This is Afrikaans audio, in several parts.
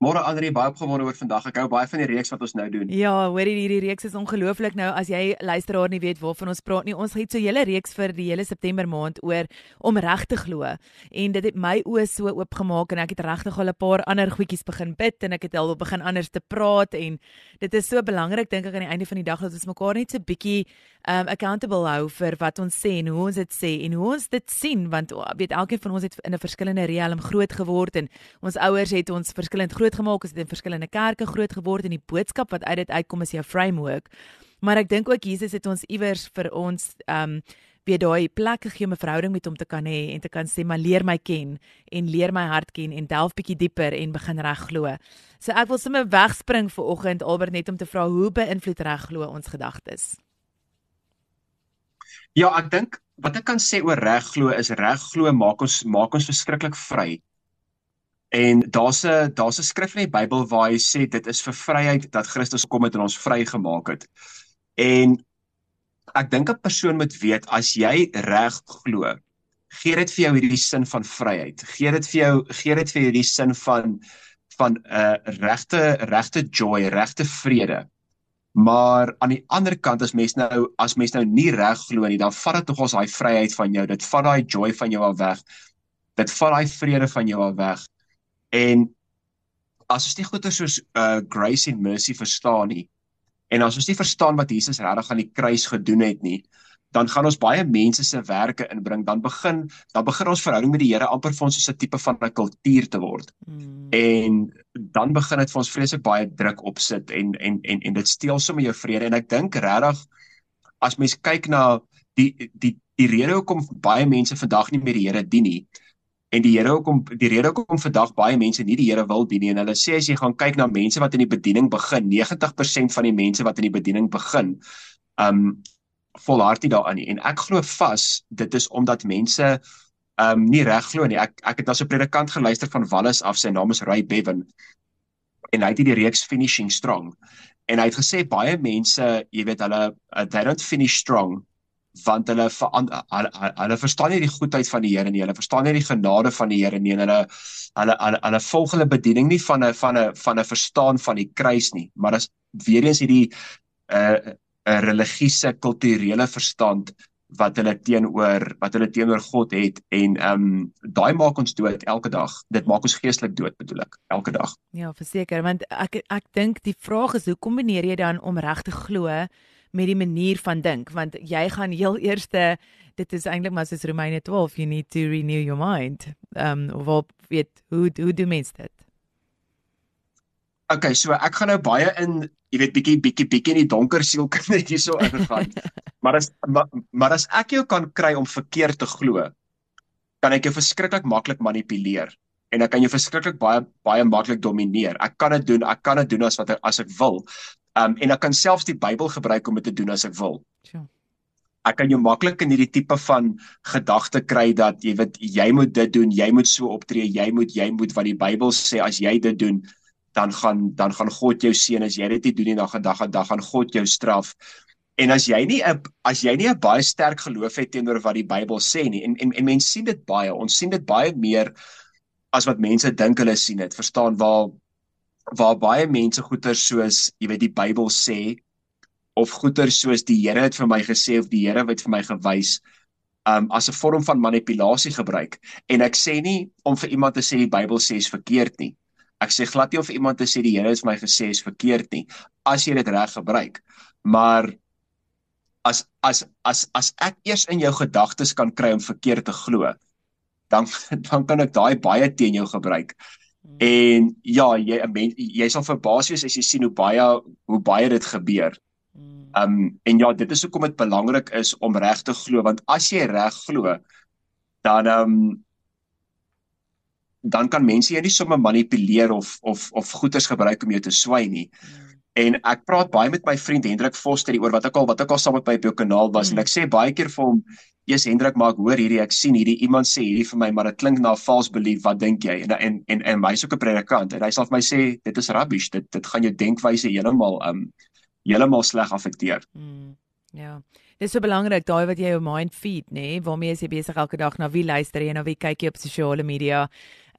Môre Andri baie opgewonde oor vandag. Ek hou baie van die reeks wat ons nou doen. Ja, hoorie hierdie reeks is ongelooflik nou as jy luisteraar nie weet waarvan ons praat nie. Ons het so 'n hele reeks vir die hele September maand oor om reg te glo. En dit het my oë so oopgemaak en ek het regtig al 'n paar ander goedjies begin bid en ek het al begin anders te praat en dit is so belangrik dink ek aan die einde van die dag dat ons mekaar net so bietjie um accountable hou vir wat ons sê en hoe ons dit sê en hoe ons dit sien want weet elkeen van ons het in 'n verskillende riem groot geword en ons ouers het ons verskillend groot gemaak, ons het in verskillende kerke groot geword en die boodskap wat uit dit uitkom is jou framework. Maar ek dink ook Jesus het ons iewers vir ons um weer daai plek gegee om 'n verhouding met hom te kan hê en te kan sê maar leer my ken en leer my hart ken en delf bietjie dieper en begin reg glo. So ek wil sommer wegspring vir oggend Albert net om te vra hoe beïnvloed reg glo ons gedagtes? Ja, ek dink wat ek kan sê oor reg glo is reg glo maak ons maak ons verskriklik vry. En daar's 'n daar's 'n skrif in die Bybel waar hy sê dit is vir vryheid dat Christus kom het en ons vrygemaak het. En ek dink 'n persoon moet weet as jy reg glo, gee dit vir jou hierdie sin van vryheid. Gee dit vir jou gee dit vir jou hierdie sin van van 'n uh, regte regte joy, regte vrede. Maar aan die ander kant as mens nou as mens nou nie reg glo nie, dan vat dit tog ons daai vryheid van jou. Dit vat daai joy van jou af weg. Dit vat daai vrede van jou af weg. En as ons nie goeie soos uh grace and mercy verstaan nie en as ons nie verstaan wat Jesus regtig aan die kruis gedoen het nie, dan gaan ons baie mense se werke inbring. Dan begin dan begin ons verhouding met die Here amper vir ons soos 'n tipe van 'n kultuur te word. Mm. En dan begin dit vir ons vreeslik baie druk opsit en en en en dit steel sommer jou vrede en ek dink regtig as mens kyk na die die die rede hoekom baie mense vandag nie meer die Here dien nie, En die Here hoekom die rede hoekom vandag baie mense nie die Here wil dien nie en hulle sê as jy gaan kyk na mense wat in die bediening begin, 90% van die mense wat in die bediening begin, um volhard nie daarin nie. En ek glo vas dit is omdat mense um nie reg glo nie. Ek ek het na so 'n predikant geluister van Wallis af, sy naam is Ray Bevan. En hy het hierdie reeks finishing strong. En hy het gesê baie mense, jy weet hulle uh, they don't finish strong want hulle hulle, hulle verstaan nie die goedheid van die Here nie. Hulle verstaan nie die genade van die Here nie en hulle hulle hulle, hulle volg hulle bediening nie van 'n van 'n van 'n verstaan van die kruis nie, maar as weer eens hierdie uh, 'n religieuse kulturele verstand wat hulle teenoor wat hulle teenoor God het en ehm um, daai maak ons dood elke dag. Dit maak ons geestelik dood bedoel ek elke dag. Ja, verseker, want ek ek dink die vraag is hoe kombineer jy dan om reg te glo met die manier van dink want jy gaan heel eerste dit is eintlik maar soos Romeine 12 you need to renew your mind. Ehm um, of weet hoe hoe doen mense dit? Okay, so ek gaan nou baie in, jy weet bietjie bietjie bietjie in die donker siel kan net hierso ingaan. maar as maar, maar as ek jou kan kry om verkeerd te glo, kan ek jou verskriklik maklik manipuleer en ek kan jou verskriklik baie baie maklik domineer. Ek kan dit doen, ek kan dit doen as wat as ek wil. Um en ek kan selfs die Bybel gebruik om dit te doen as ek wil. Ja. Ek kan jou maklik in hierdie tipe van gedagte kry dat jy weet jy moet dit doen, jy moet so optree, jy moet jy moet wat die Bybel sê as jy dit doen dan gaan dan gaan God jou seën as jy dit nie doen nie dan gaan dag aan dag gaan God jou straf. En as jy nie 'n as jy nie 'n baie sterk geloof het teenoor wat die Bybel sê nie en en, en mense sien dit baie, ons sien dit baie meer as wat mense dink hulle sien dit. Verstaan waar waar baie mense goeie soos jy weet die Bybel sê of goeie soos die Here het vir my gesê of die Here het vir my gewys um as 'n vorm van manipulasie gebruik. En ek sê nie om vir iemand te sê die Bybel sê is verkeerd nie. Ek sê glad nie of iemand te sê die Here het vir my gesê is verkeerd nie as jy dit reg gebruik. Maar as as as as ek eers in jou gedagtes kan kry om verkeerd te glo dan dan kan ek daai baie teen jou gebruik En ja, jy mens, jy sal verbaas wees as jy sien hoe baie hoe baie dit gebeur. Hmm. Um en ja, dit is hoekom dit belangrik is om reg te glo want as jy reg glo, dan um dan kan mense jou nie sommer manipuleer of of of goeders gebruik om jou te swai nie. Hmm. En ek praat baie met my vriend Hendrik Foster oor wat ek al wat ek al saam met my op jou kanaal was mm. en ek sê baie keer vir hom, "Jesus Hendrik, maar ek hoor hierdie, ek sien hierdie iemand sê hierdie vir my, maar dit klink na 'n false belief. Wat dink jy?" En en en, en hy's ook 'n predikant en hy sal vir my sê, "Dit is rubbish. Dit dit gaan jou denkwyse heeltemal um heeltemal sleg affekteer." Mm. Ja. Dit is so belangrik daai wat jy jou mind feed, nê, nee? waarmee jy besig elke dag na wie luister jy, na wie kyk jy op sosiale media?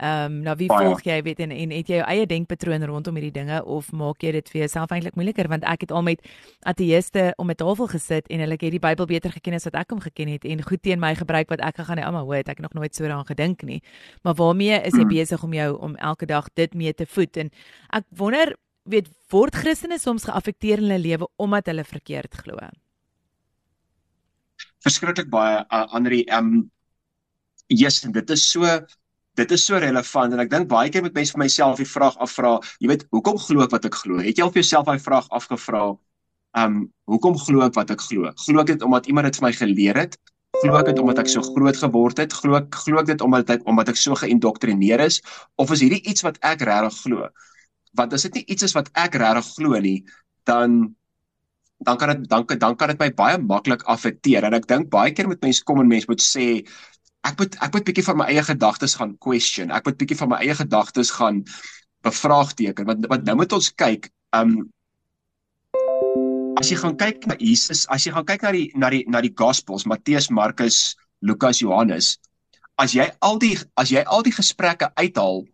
Ehm um, na wie Baie. volg jy, weet en en het jy jou eie denkpatroon rondom hierdie dinge of maak jy dit vir jouself eintlik moeiliker want ek het al met ateëste om 'n tafel gesit en hulle het die Bybel beter geken as wat ek hom geken het en goed teen my gebruik wat ek gegaan het, ouma, hoor, ek het nog nooit so daaraan gedink nie. Maar waarmee is jy hmm. besig om jou om elke dag dit mee te voed en ek wonder weet word Christene soms geaffekteer in hulle lewe omdat hulle verkeerd glo? verskriklik baie uh, Andri ehm um, en dit is so dit is so relevant en ek dink baie keer moet mense vir myself die vraag afvra jy weet hoekom glo ek wat ek glo? Het jy al vir jouself daai vraag afgevra um, hoekom glo ek wat ek glo? Glo ek dit omdat iemand dit vir my geleer het? Glo ek dit omdat ek so groot geword het? Glo ek glo ek dit omdat ek omdat ek so geïndoktrineer is? Of is hierdie iets wat ek regtig glo? Want as dit nie iets is wat ek regtig glo nie dan dan kan dit dan dan kan dit my baie maklik affekteer en ek dink baie keer moet mense kom en mense moet sê ek moet ek moet bietjie van my eie gedagtes gaan question. Ek moet bietjie van my eie gedagtes gaan bevraagteken want wat nou moet ons kyk um as jy gaan kyk na Jesus as jy gaan kyk na die na die na die gospels Matteus Markus Lukas Johannes as jy al die as jy al die gesprekke uithaal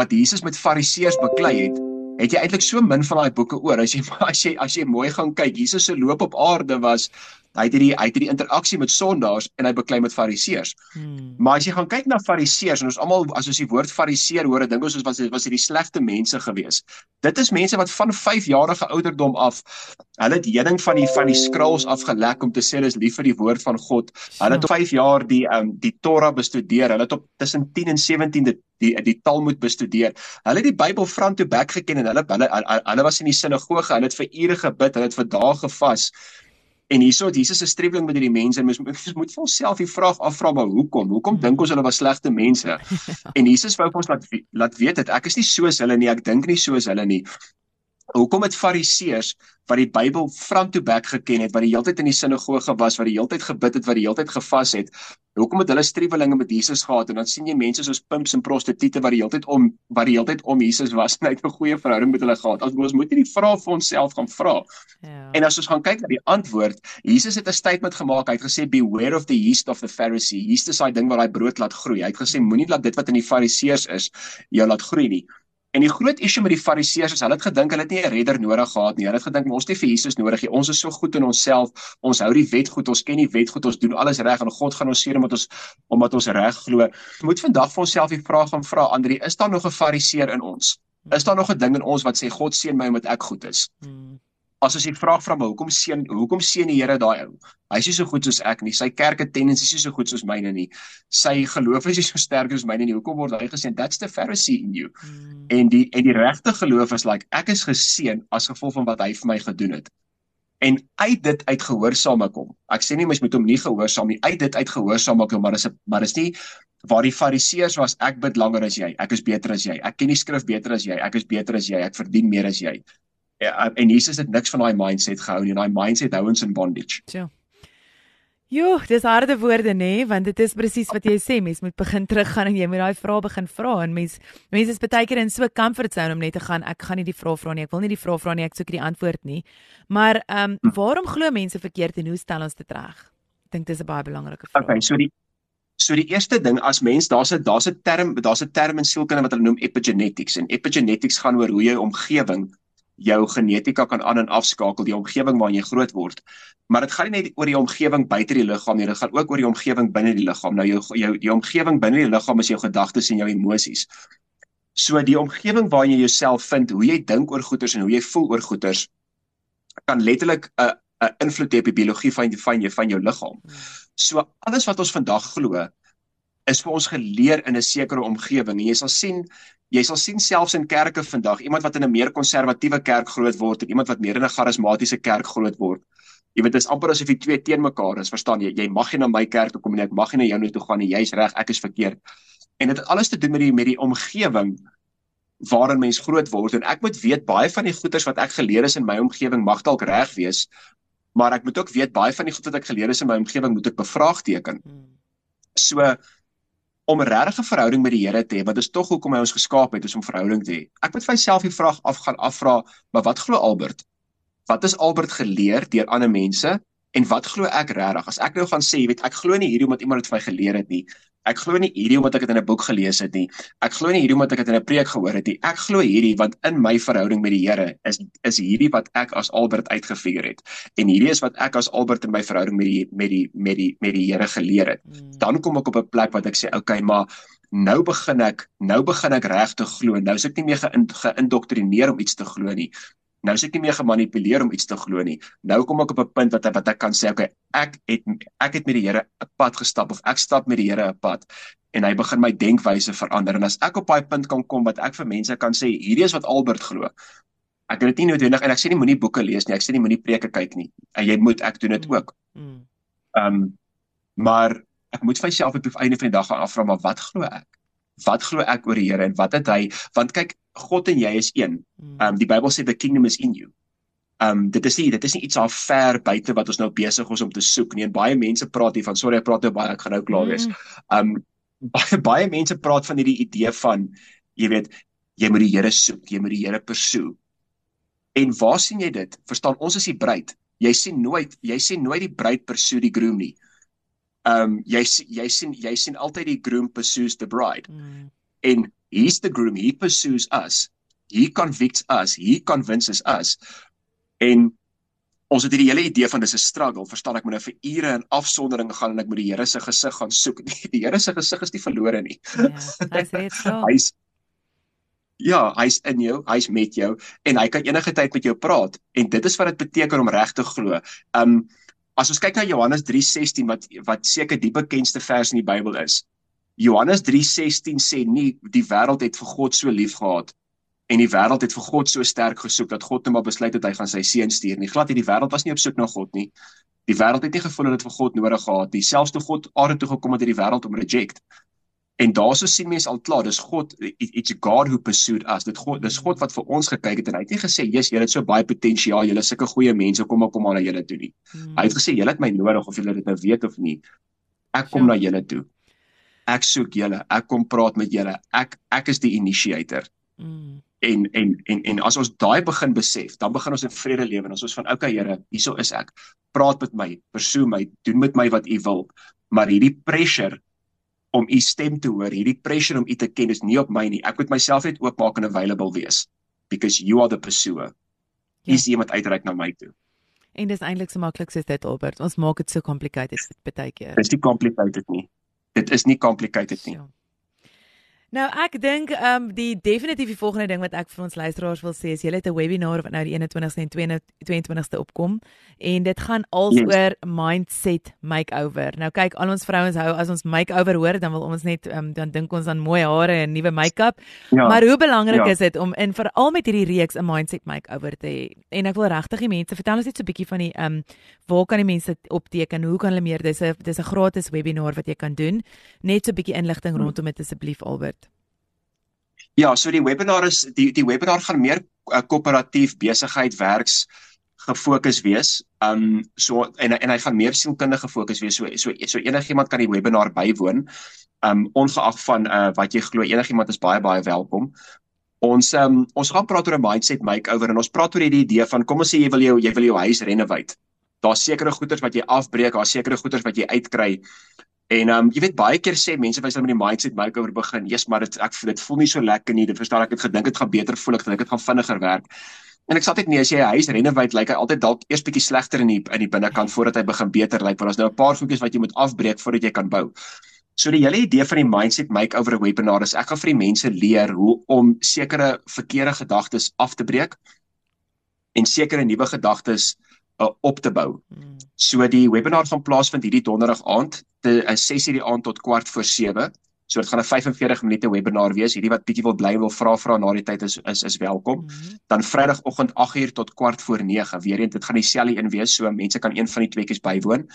wat Jesus met fariseërs beklei het het jy eintlik so min van daai boeke oor. As jy as jy as jy mooi gaan kyk Jesus se loop op aarde was hy het hierdie hy het hierdie interaksie met sondaars en hy beklei met fariseërs. Hmm. Maar as jy gaan kyk na fariseërs en ons almal as ons die woord fariseer hoor, dink ons was was hierdie slegte mense gewees. Dit is mense wat van 5 jarige ouderdom af hulle het heuning van die van die skrulls afgelek om te sê hulle is lief vir die woord van God. Hulle het op 5 jaar die um, die Torah bestudeer. Hulle het op tussen 10 en 17 die die, die Talmud bestudeer. Hulle het die Bybel front to back geken en hulle hulle, hulle was in die sinagoge, hulle het vir ure gebid, hulle het vir dae gevas. En hierso het Jesus se streweling met hierdie mense en mens moet moet vir onsself die vraag afvra maar hoekom? Hoekom dink ons hulle was slegte mense? En Jesus wou ons laat laat weet dat ek is nie soos hulle nie, ek dink nie soos hulle nie. Hoekom het Fariseërs wat die Bybel front to back geken het, wat die hele tyd in die sinagoge was, wat die hele tyd gebid het, wat die hele tyd gevas het, hoekom het hulle strewelinge met Jesus gehad en dan sien jy mense soos pimps en prostituie wat die hele tyd om wat die hele tyd om Jesus was en hy het 'n goeie verhouding met hulle gehad. As ons moet hierdie vrae vir onsself gaan vra. Ja. En as ons gaan kyk na die antwoord, Jesus het 'n statement gemaak. Hy het gesê beware of the yeast of the Pharisee. Yeast is daai ding wat daai brood laat groei. Hy het gesê moenie laat dit wat in die Fariseërs is jou laat groei nie. En die groot issue met die fariseërs is hulle het gedink hulle het nie 'n redder nodig gehad nie. Hulle het gedink ons het vir Jesus nodig. Ons is so goed in onsself. Ons hou die wet goed. Ons ken die wet goed. Ons doen alles reg en God gaan ons seën omdat ons omdat ons reg glo. Ons moet vandag vir onsself die vraag gaan vra, Andri, is daar nog 'n fariseer in ons? Is daar nog 'n ding in ons wat sê God seën my omdat ek goed is? Hmm as as jy vra vra my hoekom seën hoekom seën die Here daai ou? Hy's nie so goed soos ek nie. Sy kerk attendance is nie so goed soos myne nie. Sy geloof is nie so sterk soos myne nie. Hoekom word hy geseën? That's the Pharisee in you. Mm. En die en die regte geloof is like ek is geseën as gevolg van wat hy vir my gedoen het. En uit dit uit gehoorsame kom. Ek sê nie mens moet hom nie gehoorsaam nie. Uit dit uit gehoorsame kom, maar is 'n maar is nie waar die fariseërs was ek bid langer as jy. Ek is beter as jy. Ek ken die skrif beter as jy. Ek is beter as jy. Ek verdien meer as jy. Ja, en Jesus het niks van daai mindset gehou nie. Daai mindset hou ons in bondage. Ja. Jo, dis harde woorde nê, want dit is presies wat jy sê, mens moet begin teruggaan en jy moet daai vrae begin vra en mens mense is baie keer in so 'n comfort zone om net te gaan, ek gaan nie die vrae vra nie, ek wil nie die vrae vra nie, ek soek die antwoord nie. Maar ehm um, waarom glo mense verkeerd en hoe stel ons dit reg? Ek dink dis 'n baie belangrike vraag. Okay, so die so die eerste ding as mens daar's 'n daar's 'n term, daar's 'n term in sielkunde wat hulle noem epigenetics en epigenetics gaan oor hoe jy omgewing jou genetika kan aan en afskakel die omgewing waarin jy groot word. Maar dit gaan nie net oor die omgewing buite die liggaam nie, dit gaan ook oor die omgewing binne die liggaam. Nou jou jou die omgewing binne die liggaam is jou gedagtes en jou emosies. So die omgewing waarin jy jouself vind, hoe jy dink oor goeters en hoe jy voel oor goeters kan letterlik 'n 'n invloed hê op die biologie van van jou van jou liggaam. So alles wat ons vandag glo is vir ons geleer in 'n sekere omgewing. Jy sal sien jy sal sien selfs in kerke vandag, iemand wat in 'n meer konservatiewe kerk groot word en iemand wat meer in 'n charismatiese kerk groot word. Jy weet dit is amper asof jy twee teen mekaar is, verstaan jy? Jy mag nie na my kerk toe kom nie, ek mag nie na jou toe gaan nie. Jy's reg, ek is verkeerd. En dit het alles te doen met die met die omgewing waarin mens groot word en ek moet weet baie van die goeders wat ek geleer is in my omgewing mag dalk reg wees, maar ek moet ook weet baie van die goed wat ek geleer is in my omgewing moet ek bevraagteken. Hmm. So om 'n regte verhouding met die Here te hê, want dit is tog hoekom hy ons geskaap het, is om verhouding te hê. Ek moet vir myself die vraag afgaan afvra, maar wat glo Albert? Wat is Albert geleer deur ander mense en wat glo ek regtig? As ek nou gaan sê, jy weet, ek glo nie hierdie omdat iemand dit vir my geleer het nie. Ek glo nie hierdie omdat ek dit in 'n boek gelees het nie. Ek glo nie hierdie omdat ek dit in 'n preek gehoor het nie. Ek glo hierdie want in my verhouding met die Here is is hierdie wat ek as Albert uitgefigure het. En hierdie is wat ek as Albert in my verhouding met die met die met die met die Here geleer het. Hmm. Dan kom ek op 'n plek wat ek sê, "Oké, okay, maar nou begin ek nou begin ek regtig glo. Nou is ek nie meer geïndoktrineer om iets te glo nie. Nou is ek nie meer gemanipuleer om iets te glo nie. Nou kom ek op 'n punt wat wat ek kan sê, okay, ek het ek het met die Here 'n pad gestap of ek stap met die Here 'n pad en hy begin my denkwyse verander en as ek op daai punt kan kom wat ek vir mense kan sê, hierdie is wat Albert glo. Ek het dit nie noodwendig en ek sê nie moenie boeke lees nie, ek sê nie moenie preke kyk nie. En jy moet ek doen dit mm. ook. Mm. Ehm um, maar ek moet vir myself op die einde van die dag gaan afvra maar wat glo ek? Wat glo ek oor die Here en wat het hy want kyk God en jy is een. Hmm. Um die Bybel sê the kingdom is in you. Um dit is nie dit is nie iets al ver buite wat ons nou besig is om te soek nie. En baie mense praat hier van sorry ek praat nou baie ek gaan nou klaar wees. Um baie baie mense praat van hierdie idee van jy weet jy moet die Here soek, jy moet die Here persoe. En waar sien jy dit? Verstaan ons is die bruid. Jy sien nooit jy sien nooit die bruid persoe die groom nie. Um jy jy sien jy sien altyd die groom pursues the bride. Mm. En he's the groom he pursues us he convicts us he convinces us. En ons het hierdie hele idee van dis 'n struggle verstaan ek moet nou vir ure in afsondering gaan en ek moet die Here se gesig gaan soek. Die Here se gesig is nie verlore nie. Ja hy sê dit so hy's ja hy's in jou hy's met jou en hy kan enige tyd met jou praat en dit is wat dit beteken om reg te glo. Um as ons kyk na Johannes 3:16 wat wat seker die bekendste vers in die Bybel is Johannes 3:16 sê nie die wêreld het vir God so lief gehad en die wêreld het vir God so sterk gesoek dat God net maar besluit het hy gaan sy seun stuur nie. Glad nie die wêreld was nie op soek na God nie. Die wêreld het nie gevoel dat dit vir God nodig gehad nie. Selfs toe God aarde toe gekom het, het die wêreld hom reject. En daarso sien mense al klaar, dis God, it's God who pursued us. Dit God, dis God wat vir ons gekyk het en hy het nie gesê, "Jesus, julle het so baie potensiaal, julle is sulke goeie mense, kom maar kom maar na julle toe nie." Hmm. Hy het gesê, "Julle het my nodig of julle dit nou weet of nie. Ek kom ja. na julle toe." ek soek julle, ek kom praat met julle. Ek ek is die initiator. Mm. En en en en as ons daai begin besef, dan begin ons in vrede lewe en ons is van okay Here, hieso is ek. Praat met my, persoon my, doen met my wat u wil. Maar hierdie pressure om u stem te hoor, hierdie pressure om u te ken is nie op my nie. Ek moet myself net oopmaak en available wees because you are the pursuer. Ja. Is iemand uitreik na my toe. En dis eintlik so maklik soos dit Albert. Ons maak dit so complicated baie keer. Dis nie complicated nie dit is nie complicated nie. Ja. Nou ek dink ehm um, die definitief die volgende ding wat ek vir ons luisteraars wil sê is julle het 'n webinar wat nou die 21ste en 22ste opkom en dit gaan als yes. oor mindset makeover. Nou kyk al ons vrouens hou as ons makeover hoor dan wil ons net um, dan dink ons aan mooi hare en nuwe make-up. Ja. Maar hoe belangrik ja. is dit om in veral met hierdie reeks 'n mindset makeover te hê? En ek wil regtig die mense vertel ons net so 'n bietjie van die ehm um, waar kan die mense opteken? Hoe kan hulle meer dis 'n dis 'n gratis webinar wat jy kan doen. Net so 'n bietjie inligting hmm. rondom dit asseblief Albert. Ja, so die webinar is die die webinar gaan meer uh, koöperatief besigheid werks gefokus wees. Um so en en hy gaan meer sielkundige fokus wees. So so so enigiemand kan die webinar bywoon. Um ongeag van uh wat jy glo, enigiemand is baie baie welkom. Ons um ons gaan praat oor 'n mindset makeover en ons praat oor hierdie idee van kom ons sê jy wil jou jy wil jou huis renovate. Daar's sekere goederes wat jy afbreek, daar's sekere goederes wat jy uitkry. En ehm um, jy weet baie keer sê mense wys hulle met die mindset makeover begin. Jesus, maar dit ek dit voel nie so lekker nie. Dit verstaan ek het gedink dit gaan beter voel, ek dink dit gaan vinniger werk. En ek sê altyd nee, as jy 'n huis renovate, lyk like, hy altyd dalk eers bietjie slegter in die in die binnekant voordat hy begin beter lyk, like, want daar's nou 'n paar goedjies wat jy moet afbreek voordat jy kan bou. So die hele idee van die mindset makeover webinar is ek gaan vir die mense leer hoe om sekere verkeerde gedagtes af te breek en sekere nuwe gedagtes uh, op te bou. Hmm. So die webinar gaan plaasvind hierdie donderdag aand, te 'n 6:00 die aand tot kwart voor 7. So dit gaan 'n 45 minute webinar wees. Hierdie wat bietjie wil bly wil vra vra na die tyd is is is welkom. Hmm. Dan Vrydagoggend 8:00 tot kwart voor 9. Weer eens, dit gaan dieselfde een wees, so mense kan een van die tweeetjies bywoon.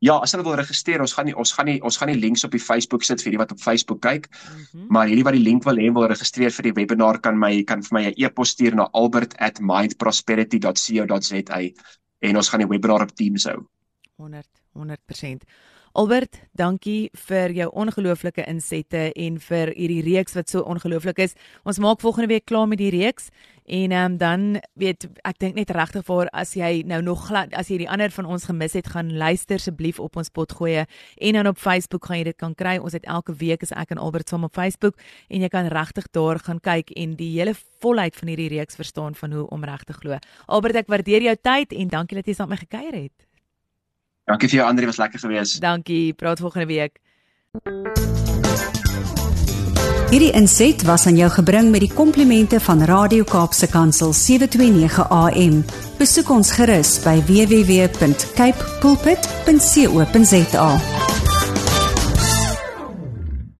Ja, as hulle wil registreer, ons gaan nie ons gaan nie ons gaan nie links op die Facebook sit vir die wat op Facebook kyk. Mm -hmm. Maar hierdie wat die link wil hê wil registreer vir die webinar kan my kan vir my 'n e-pos stuur na albert@mindprosperity.co.za en ons gaan die webinar op Teams hou. 100 100%. Albert, dankie vir jou ongelooflike insette en vir hierdie reeks wat so ongelooflik is. Ons maak volgende week klaar met die reeks en um, dan weet ek dink net regtig vir as jy nou nog as jy die ander van ons gemis het, gaan luister asseblief op ons pot gooi en dan op Facebook gaan jy dit kan kry. Ons het elke week is ek en Albert saam op Facebook en jy kan regtig daar gaan kyk en die hele volheid van hierdie reeks verstaan van hoe om reg te glo. Albert, ek waardeer jou tyd en dankie dat jy saam met my gekuier het. Dankie vir jou Andri, was lekker geweest. Dankie. Praat volgende week. Hierdie inset was aan jou gebring met die komplimente van Radio Kaapse Kansel 729 AM. Besoek ons gerus by www.cape pulpit.co.za.